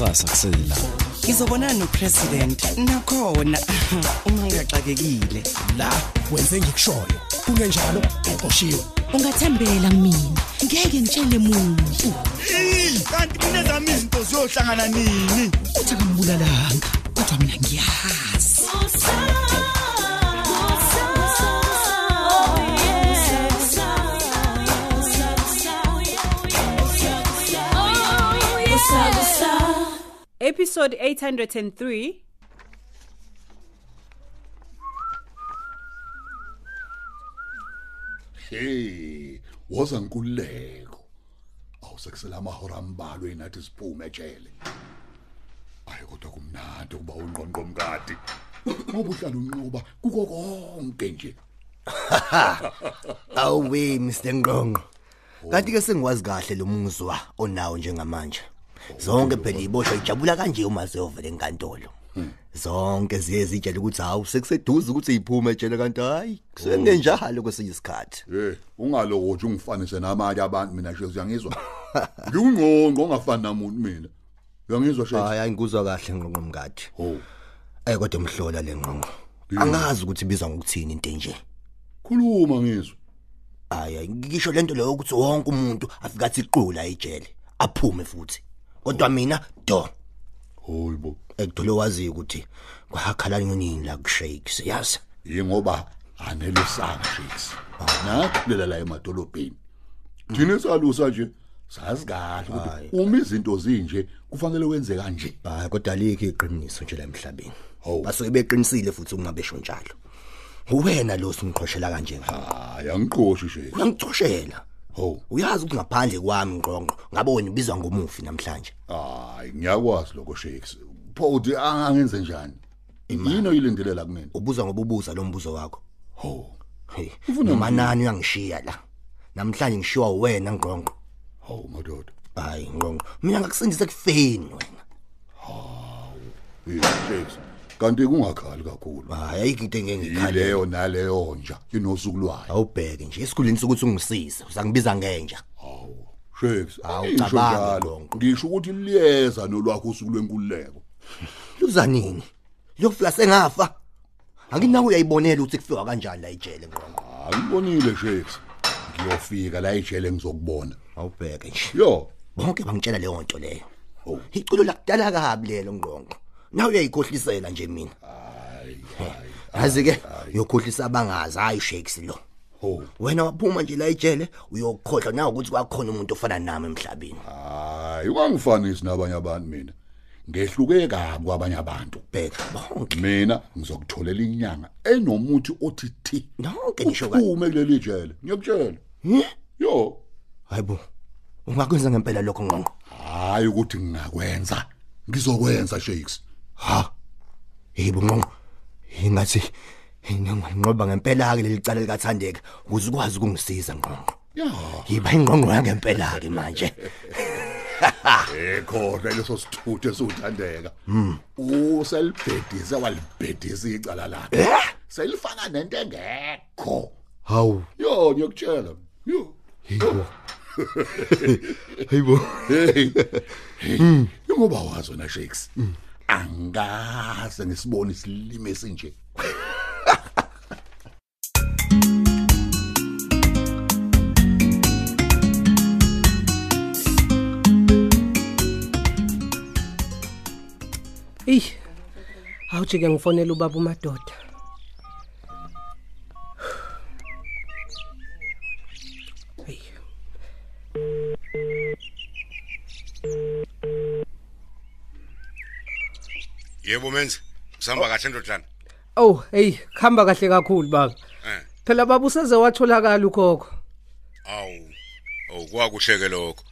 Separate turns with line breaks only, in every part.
nakusasa kusela.
Ngizobonana nopresident nakhona. Uma ngiyaxakekile
la wenze ngikushoyo. Kungenjalo uqoshiwe.
Ungathembela mina ngeke ngitshele muntu.
Kanti kunezami izinto ziyohlangana nini?
Uthi akambulalanga kodwa mina ngiyazi.
Episode 803
hey woza nkululeko awusekusela amahora ambalwa enathi siphume ejele. Ayi kodwa kumnandi ukuba ungqonqo mkadi ngoba uhlala unqoba kuko konke nje.
Awuwe Mr Ngqongqo. Kanti ke sengikwazi kahle lo muzwa onawo njengamanje. Zonke phela iboshwa ijabula kanje uma ziyovela enkantolo. Zonke ziye zijela ukuthi hawu sekuseduze ukuthi iphume ejele kanti hayi kusengenjalo kwesinye isikhathi.
hey ungalokothi ungifanise namanye abantu mina nje uyangizwa ngiyungqonqo ongafani namuntu mina uyangizwa she
Hayi angikuzwa kahle ngqongqo mkade.
oh
Eh kodwa mhlola le ngqongqo. Angazi ukuthi ibizwa ngokuthini into enje.
khuluma ngizwa
Hayi ngisho lento leyo ukuthi wonke umuntu afika athi iqula ejele aphume futhi. Kodwa mina do
hoyibo
ekudole wazi ukuthi kwakhala nini la kushakes yazi.
ingoba anelisanga shakes nakhulela la emadolobheni thina salusa nje sazi kahle ukuthi uma izinto zinje kufanele wenze kanje
Hayi kodwa likho iqiniso nje la emhlabeni.
Hawu.
Basuke beqinisile futhi uma besho njalo. Uwena lo singiqhoshela kanje nga.
hayi angiqoshi shakes
Uyangithoshela.
Ho
Uyazi ukuthi ngaphandle kwami ngqongqo ngabe wena ubizwa ngomufi namhlanje.
hayi ngiyakwazi lokho shakes pho uthi angenze njani yini oyilindelela kumina
Ubuza ngobubuza lo mbuzo wakho.
ho
Hey, noma nani uyangishiya la. Namhlanje ngishiwa uwena ngqongqo.
ho madoda
Hayi ngqongqo. Mina ngakusindisa kufeni wena.
hey shakes kanti kungakhali kakhulu
Hayi ayikho into engeke ngikhale.
yileyo naleyo nja inosuku lwayo
Awubheke nje esikhulini sokuthi ungisize. Uzangibiza ngenja.
ngisho
cabanga,
njalo.
Nkonko.
ngisho ukuthi liyeza nolwakho usuku lwenkululeko
Luza nini? Lokufika sengafa. Anginawo uyayibonela ukuthi kufika kanjani la ejele ngqongqo.
angibonile shakes ngiyofika la ejele ngizokubona
Awubheke nje.
yo
Bonke bangitshela leyo nto leyo.
Oh.
Iculo lakudala kabi lelo ngqongqo. Nawe uyayikhohlisela nje mina. Yazi ke uyokhohlisa abangazi hayi shakes lo.
ho
Wena waphuma nje la ejele uyokhohlwa nawe ukuthi kwakhona umuntu ofana nami emhlabeni.
hayi ungangifanisi nabanye abantu mina ngehluke kabi kwabanye abantu
Bheka bonke.
mina ngizokutholela inyanga enomuthi othi thi
Nonke nisho ka.
uphume kuleli jele ngiyakutshela yo
Hayibo. Ungakwenza ngempela lokho ngqongqo.
hayi ukuthi ngingakwenza ngizokwenza shakes
Ha. Yebo ngqongqo. Ingathi nginqoba ngempela ke leli cala likathandeka. Ukuze ukwazi ukungisiza ngqongqo.
ya.
Yiba ingqongqo yangempela ke manje.
ekhona leso sithuthe esuthandeka uselibhedisa walibhedisa icala lakhe. Selifana nento engekho.
Hawu.
yo ngiyakutshela yo.
Hayibo.
hey ngoba wazi wena shakes. Angase ngisibone isilime esinje
Ey. Awujike ngifonela ubaba uMadoda. Hey.
Yebo menzi. Usihamba kahle ndodlana.
Oh, hey, khamba kahle kakhulu baba.
Eh.
Phela baba useze watholakala ukhokho.
Awu. Oh kwakuhleke lokho.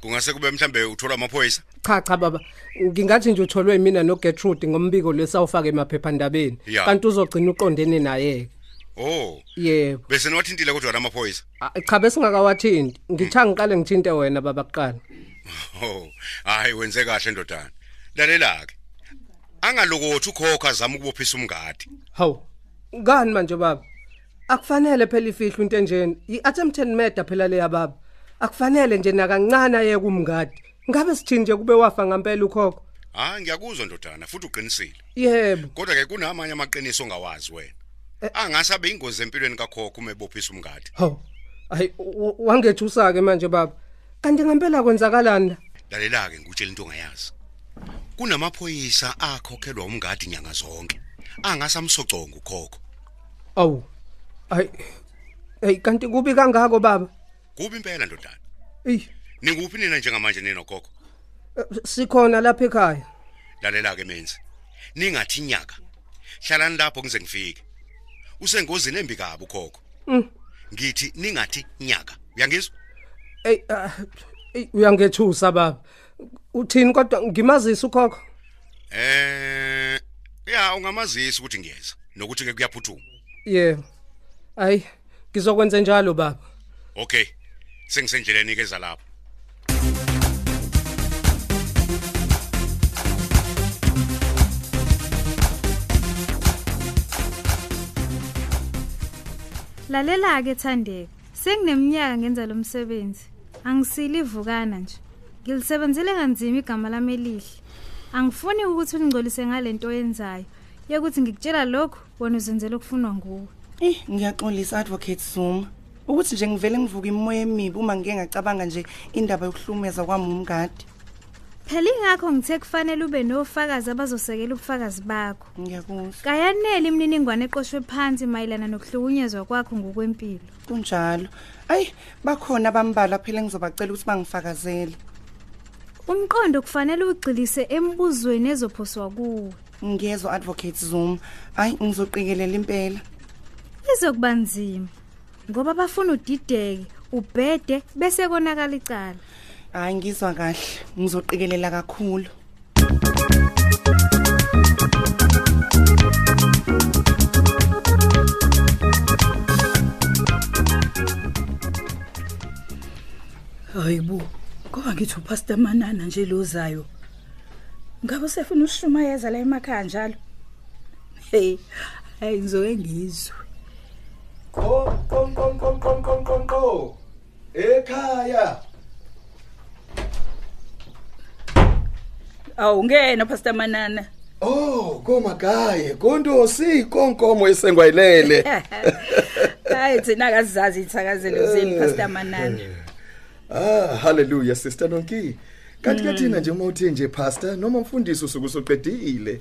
Kungase kube mhlambe uthola amaphoyisa?
Cha cha baba, ngingathi nje utholwe mina no Gertrude ngombiko lesawufaka emaphephandabeni.
Ya.
Kanti uzogcina uqondene naye.
Oh.
Yebo.
Bese niwathintile kodwa amaphoyisa.
Ah, Cha besingakawathinti. Ngitha ngiqale ngithinte wena baba kuqala.
Oh. Hayi wenze kahle ndodana. Lalela ke. Angalokothi ukhokha azama ukubophisa umngadi.
Hawu. Ngani manje baba? Akufanele phela ifihlo into enjeni. I-attempted murder phela leya baba. akufanele nje nakancane aye kumngadi ngabe sithinje kube wafa ngempela ukhokho
ha ngiyakuzwa ndodana futhi uqinisile
yebo
kodwa ke kunamanye amaqiniso ongawazi wena angase abe ingozi empilweni kakhokho uma ebophisa umngadi
hawu hayi w- wangethusa ke manje baba kanti ngempela kwenzakalani la
lalela ke ngutshela into ongayazi kunamaphoyisa akhokhelwa umngadi nyanga zonke angasamsoconga ukhokho.
Awu hayi hey kanti kubi kangako baba?
Kubi impela ndodana.
Ey
ninguphi nina njengamanje nina khokho
sikhona lapha ekhaya.
Lalela ke menzi. Ningathi inyaka hlalani lapho ngize ngifike. Usengozini embi kabi ukhokho.
Mm.
ngithi ningathi inyaka uyangizwa?
Ey ah, ey, uyangethusa baba. Uthini kodwa? Ngimazisa ukhokho.
Eh ya ungamazisa ukuthi ngiyeza nokuthi ke kuyaphuthuma
yebo hayi ngizokwenza njalo baba.
Okay sengisendleleni ke zalapha
Lalela-ke Thandeka, sengineminyaka ngenza lo msebenzi. Angisili ivukana nje. Ngilisebenzele kanzima igama lami elihle. Angifuni ukuthi ungcolise ngalento oyenzayo. Yokuthi ngikutshela lokho, wena uzenzela okufunwa nguwe.
Eh ngiyaxolisa advocate Zuma. Ukuthi nje ngivele ngivuka imoya emibi uma ngike ngacabanga nje indaba yokuhlumeza kwami umngadi.
Phela ingakho ngithe kufanele ube nofakazi abazosekela ubufakazi bakho.
Ngiyakuzwa.
Kayanele imininingwane eqoshwe phansi mayelana nokuhlukunyezwa kwakho ngokwempilo.
Kunjalo. Ay bakhona abambala phela engizobacela ukuthi bangifakazele.
Umqondo kufanele ugcilise embuzweni ezophoswa kuwe.
Ngiyezwa advocate Zuma. Ay ngizoqikelela impela.
Izokuba nzima ngoba bafuna udideke, ubhede bese konakala icala.
Hayi ngizwa kahle. Ngizoqikelela kakhulu.
hayibo ngoba ngithi upastor manana nje lozayo ngabe usefuna ushumayeza la emakhaya njalo hey hayi ngizoke ngizwe
Qom qom qom qom qom qom qom qom. Ekhaya.
awungena pastor manana
Oh, komagaye, kondosi konkomo esengwayilele.
hayi thina akazazi ithakazelo zeni pastor manana
Ah, hallelujah sister Nonki. Kanti ke thina nje uma uthi nje pastor noma mfundisi usuku soqedile.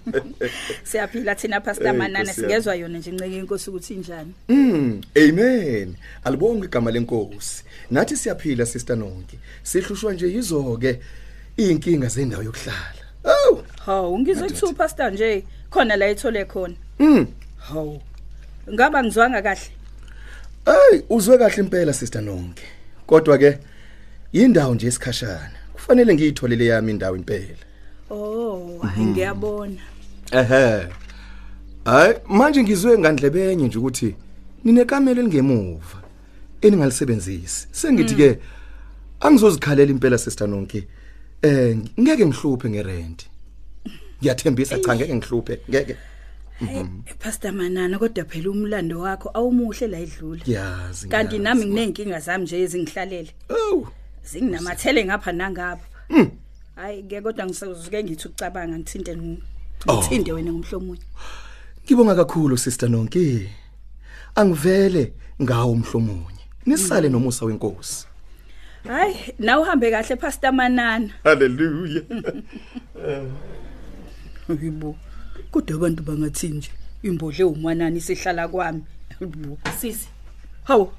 siyaphila thina pastor
Eh,
manana
Nkosi yami.
singezwa yona nje nceke inkosi ukuthi injani
Mm, amen. Alibonge igama lenkosi. Nathi siyaphila sister Nonki. Sihlushwa nje yizo ke inkinga zendawo yokuhlala. Oh,
hawu ngizwe kuthiwa pastor nje khona la ethole khona
mm.
hawu ngaba ngizwanga kahle
Ay, uzwe kahle impela sister Nonke. Kodwa ke indawo nje esikhashana. Kufanele ngiyitholele yami indawo impela.
oh hayi ngiyabona
Ehhe. Hayi, manje ngizwe ngandlebenye nje ukuthi ninekamelo elingemuva eningalisebenzisi. Sengithi ke angizozikhalela impela sister Nonke. Eh, ngeke ngihluphe ngerent. Ngiyathembisa cha ngeke ngihluphe, ngeke.
Eh, pastor manana kodwa phela umlando wakho awumuhle la edlula
Yazi.
kanti nami nginenkinga zami nje ezingihlalele
Oh.
zinginamathele ngapha nangapha
Mm.
hayi ke kodwa ngisezuke ngithi ukucabanga ngithinte ng-
Oh.
ngithinde wena ngumhlomunye
Ngibonga kakhulu sister Nonke. Angivele ngawo umhlomunye. Nisale nomusa wenkosi.
hayi na uhambe kahle pastor manana
Hallelujah.
yibo kodwa abantu bangathi nje? Imbodle umanani isihlala kwami.
Sisi.
Hawu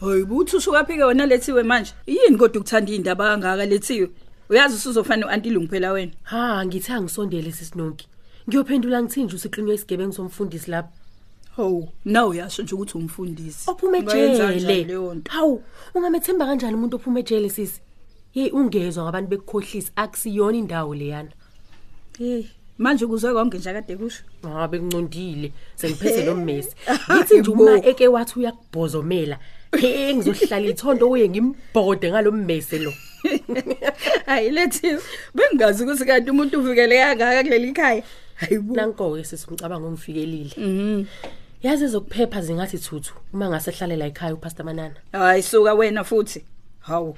hayi buthi usuka phike wena lethiwe manje? Yini kodwa ukuthanda indaba kangaka lethiwe? Uyazi usuzofana uantilungu phela wena?
Ha ngithi angisondele sisinonki. Ngiyophendula ngithinje usiqinywe isigebengu somfundisi lapha?
Hawu nawe uyasho nje ukuthi umfundisi? Kanjani
ejele hawu ungamethemba kanjani umuntu ophume ejele sisi? Yeyi ungezwa ngabantu bekukhohlisa akusiyona indawo leyana.
Hey manje kuzwe konke nje kade kusho.
Ha bekuncondile sengiphethe lo mmesi ngithi nje uma eke wathi uyakubhozomela he ngizohlala ithondo uye ngimbhode ngalo mmese lo.
Hayi lethiwe bengingazi ukuthi kanti umuntu uvikele kangaka kuleli khaya. Hayibo
nanko-ke sesingicabanga ongifikelile
mhm.
Yazi ezokuphepha zingathi thuthu uma ngase hlalela ekhaya upastor manana?
Hayi suka wena futhi. Hawu.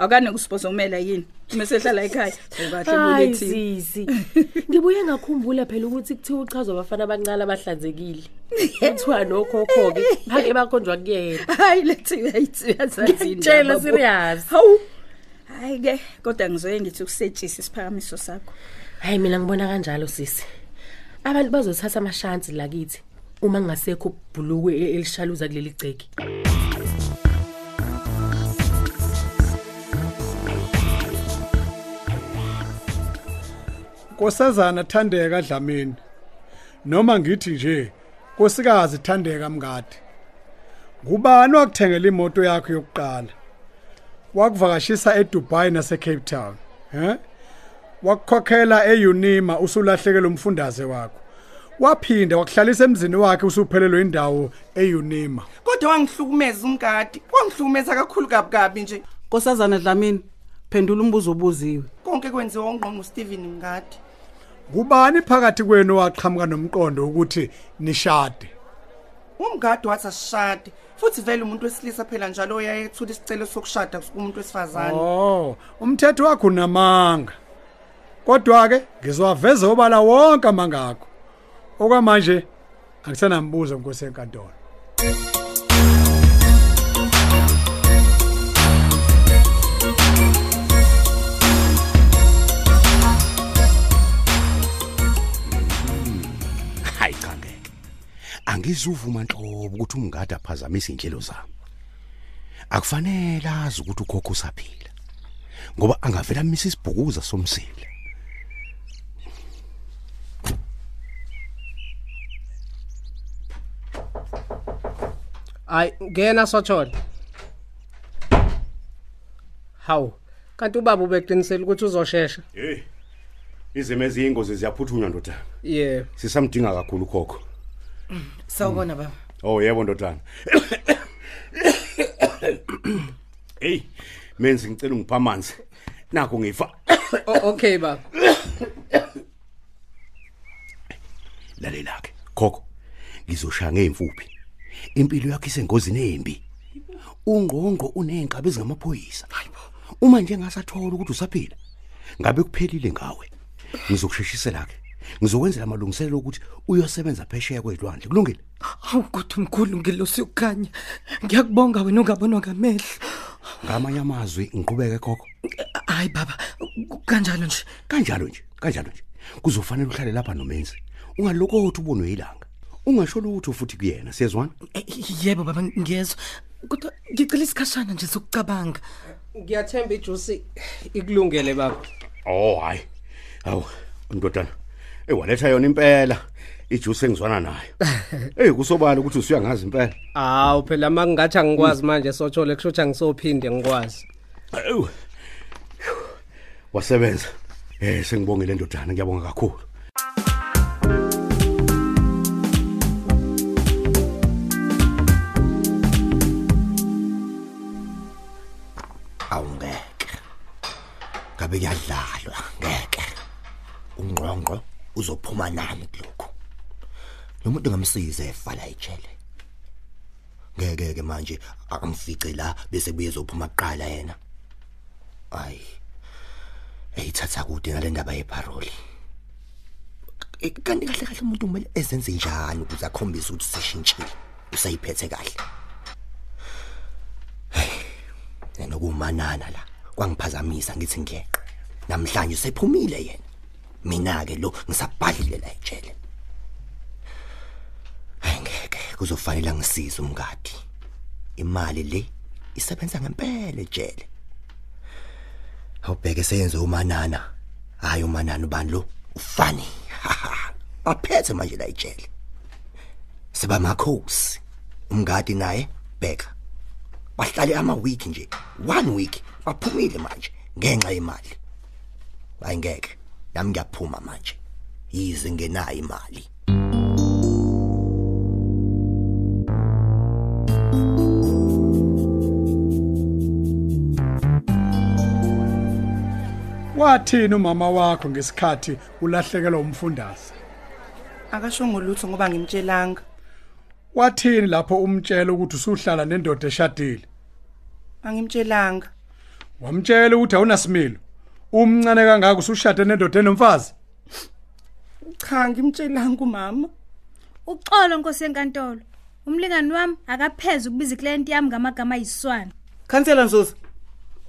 Akane kusipozomela yini? Mesehlala ekhaya ukahle
hayi
bulethi
sisi ngibuye ngakhumbula phela ukuthi kuthiwa uchazwa abafana abancane abahlanzekile. Kuthiwa nokhokho ke phake bakhonjwa kuyena.
Hayi lethi uyayithi uyazazi
Ngiyakutshela,
indaba, bo.
serious.
hawu. Hayi ke kodwa ngizoye ngithi ukusetshisa isiphakamiso sakho.
Hayi mina ngibona kanjalo sisi. Abantu bazothatha amashansi lakithi uma kungasekho ubhulukwe e- elishaluza kuleli gceki
Nkosazana Thandeka Dlamini. Noma ngithi nje nkosikazi Thandeka Mngadi. Ngubani wakuthengela imoto yakho yokuqala? Wakuvakashisa eDubai nase Cape Town, he? Wakukhokhela eUnima usulahlekelwe umfundaze wakho. Waphinda wakuhlalisa emzini wakhe usuphelelwe indawo eUnima.
kodwa wangihlukumeza umngadi wangihlukumeza kakhulu kabi kabi nje
Nkosazana Dlamini, phendula umbuzo obuziwe.
konke kwenziwa ungqonqo Steven Mngadi
Ngubani phakathi kwenu waqhamuka nomqondo ukuthi nishade?
umngadi wathi asishade futhi vele umuntu wesilisa phela njalo oyayethula isicelo sokushada kumuntu wesifazane
Oh, umthetho wakho unamanga. Kodwa ke ngizowaveza obala wonke amanga akho. Okwamanje akusenambuzo nkosi enkantolo.
Angizuvuma nhlobo ukuthi umngadi aphazamise inhlelo zami akufanele azi ukuthi ukhokho usaphila ngoba angavela misa isibhukuza somsile
Hayi ngena sothole. Hawu, kanti ubaba ubeqinisele ukuthi uzoshesha?
hey izimo eziyingozi ziyaphuthunywa ndoda
Yeah.
sisamdinga kakhulu ukhokho
Sawubona baba.
oh yebo ndodana. Hey menzi ngicela ungipha amanzi. Nakho ngifa.
O- Okay baba.
lalela ke khokho ngizoshaya ngeemfuphi impilo yakho isengozini embi. Ungqongqo unenkabi ezingamaphoyisa. Uma nje ngasathola ukuthi usaphila ngabe kuphelile ngawe? Ngizokusheshisela ke ngizokwenzela amalungiselelo ukuthi uyosebenza phesheya kwezilwandle kulungile
Hawu kodwa mkhulu ngilosi ukukhanya. Ngiyakubonga wena ungabonwa ngamehlo.
ngamanye amazwi ngiqhubeke khokho
Hayi baba, kanjalo nje.
kanjalo nje kanjalo nje kuzofanele uhlale lapha nomenzi ungalokothi ubonwe ilanga ungasho lutho futhi kuyena siyezwana
Yebo baba ngiyezwa. Kodwa ngicela isikhashana nje sokucabanga.
Ngiyathemba ijuice ikulungele baba.
oh hayi awu ndodana ewaletha yona impela. Ijuice engizwana nayo. Hey kusobala ukuthi usuyangazi impela.
Hawu phela mangingathi angikwazi manje sothole kusho ngisophinde ngikwazi.
Awu. wasebenza. Eh sengibongile ndodana ngiyabonga kakhulu.
Awungeke. Ngabe kuyadlalwa? Ngeke. Ungqongqo? Uzophuma nani kulokho lo muntu ngamsiza efala ejele ngeke ke manje akamfice la bese buye zophuma kuqala yena. Ayi eyithatha kude ngale ndaba yeparoli Eh, kanti kahle kahle umuntu kumele ezenze njani ukuze akhombise ukuthi seshintshile usayiphethe kahle? Nokumanana la kwangiphazamisa ngithi ngiyeqe namhlanje sephumile yena. Mina ke lo ngisabhadlile la ejele. Ngeke kuzofanele ngisize umngadi. Imali le isebenza ngempela ejele. Awubheke seyenze umanana. Hayi umanana ubani lo? Ufani. Baphethe manje la ejele. Sebamakhosi umngadi naye bheka. Bahlale ama week nje. One week baphumile manje ngenxa yemali. Ayingeke nami ngiyaphuma manje. Yize ngenayo imali.
Wathini umama wakho ngesikhathi ulahlekelwa umfundaze?
akasho ngolutho ngoba ngimtshelanga.
Wathini lapho umtshela ukuthi usuhlala nendoda eshadile?
angimtshelanga.
Wamtshela ukuthi awunasimilo. Umncane kangaka usushade nendoda enomfazi?
Cha ngimtshelanga umama.
Uxolo nkosi yenkantolo. Umlingani wami akapheze ukubiza iclient yami ngamagama ayiswana.
Khansela nzuza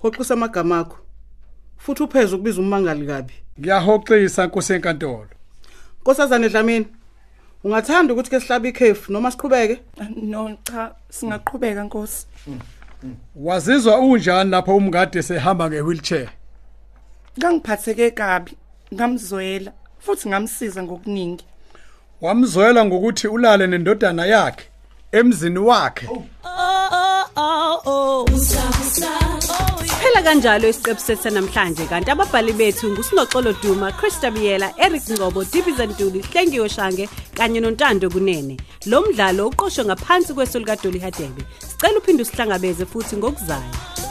hoxisa amagama akho. Futhi upheze ukubiza umangali kabi.
Ngiyahoxisa nkosi enkantolo
nkosazane dlamini ungathanda ukuthi ke sihlabe ikhefu noma siqhubeke?
No cha singaqhubeka nkosi.
Wazizwa unjani lapho umngade sehamba ngewheelchair?
Kangiphatheke kabi ngamzwela futhi ngamsiza ngokuningi
wamzwela ngokuthi ulale nendodana yakhe emzini wakhe
Phela kanjalo isiqephu sethu namhlanje kanti ababhali bethu ngusinoxolo Duma, Christa Biyela, Eric Ngcobo, Dibiza Ntuli, Hlengiwe Shange kanye noNtando Kunene. Lo mdlalo uqoqwwe ngaphansi kweso lika Dolly Hadebe. Sicela uphinde usihlangabeze futhi ngokuzayo.